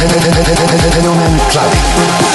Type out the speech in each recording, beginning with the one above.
Fenomen Clubbing.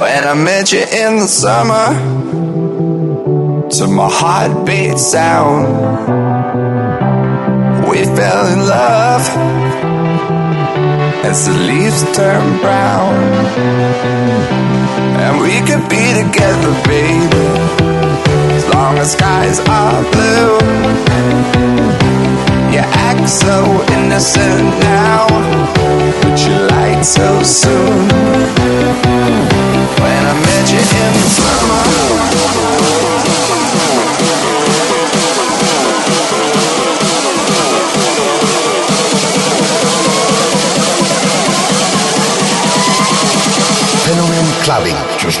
When I met you in the summer, to my heartbeat sound, we fell in love as the leaves turn brown. And we could be together, baby, as long as skies are blue. You act so innocent now, but you lied so soon. When I met you in the summer. Fenomen Clubbing. Just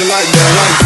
you like that, like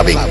Fenomen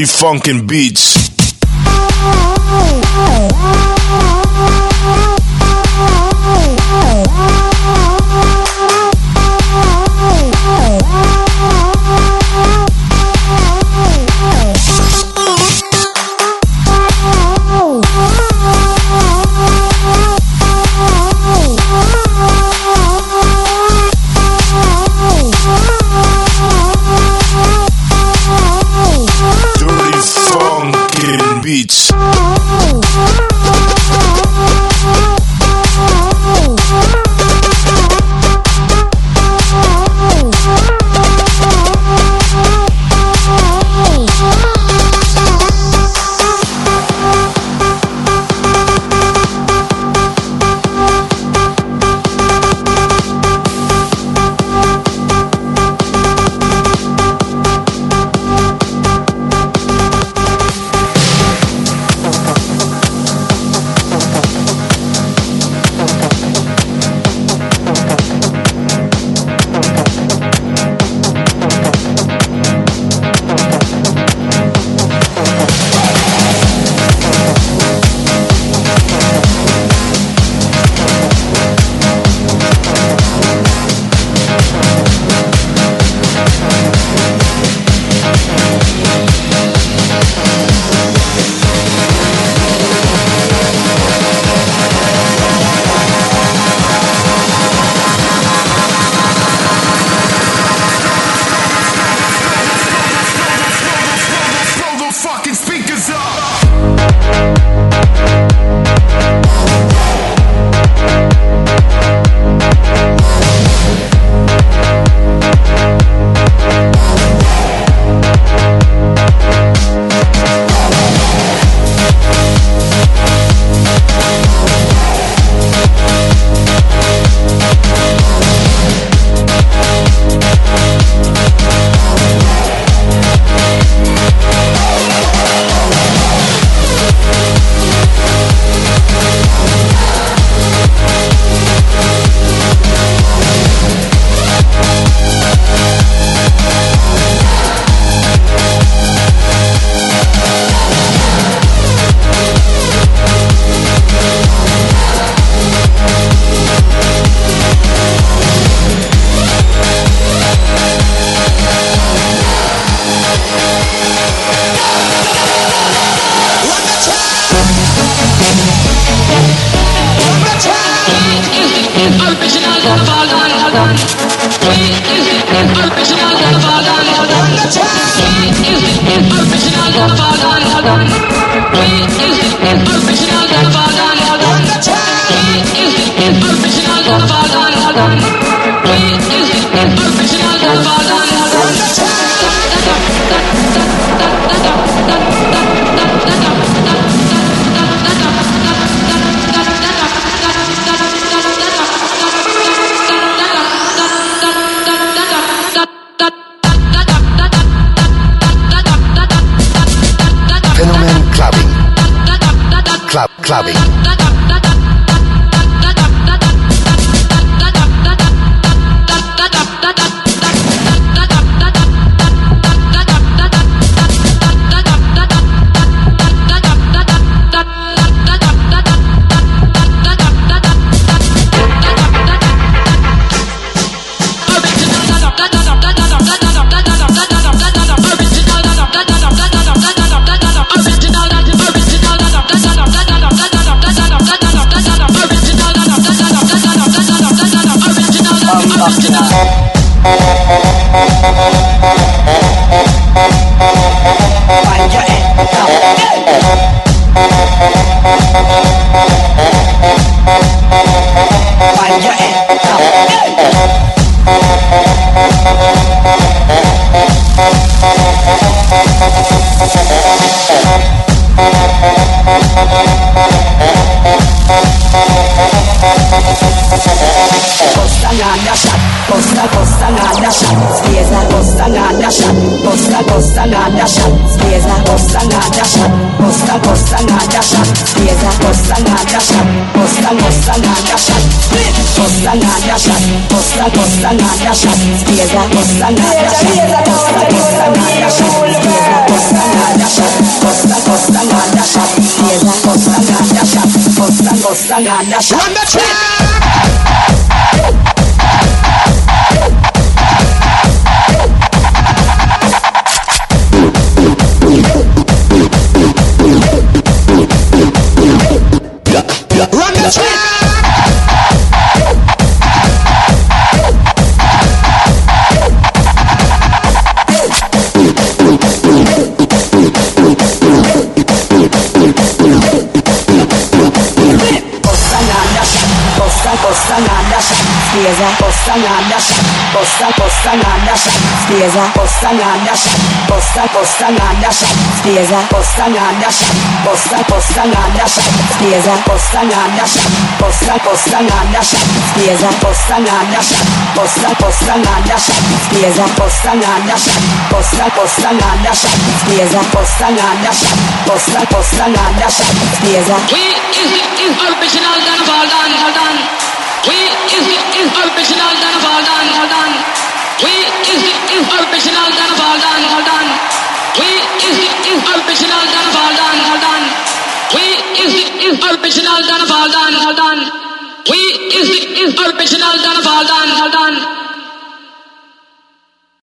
Dirty funkin' beats. Fenomen shot, costa costa nada shot, spieza costa nada shot, costa costa nada shot, spieza costa nada shot, costa costa nada shot, spieza costa nada shot, costa costa nada shot, spieza costa nada shot, costa costa nada shot, spieza We is is original done of all done, all done. We is is original done of all done, all done. We is is original done of all done, all done. We is is original done of all done, all done. We is is original all done of all done, all done.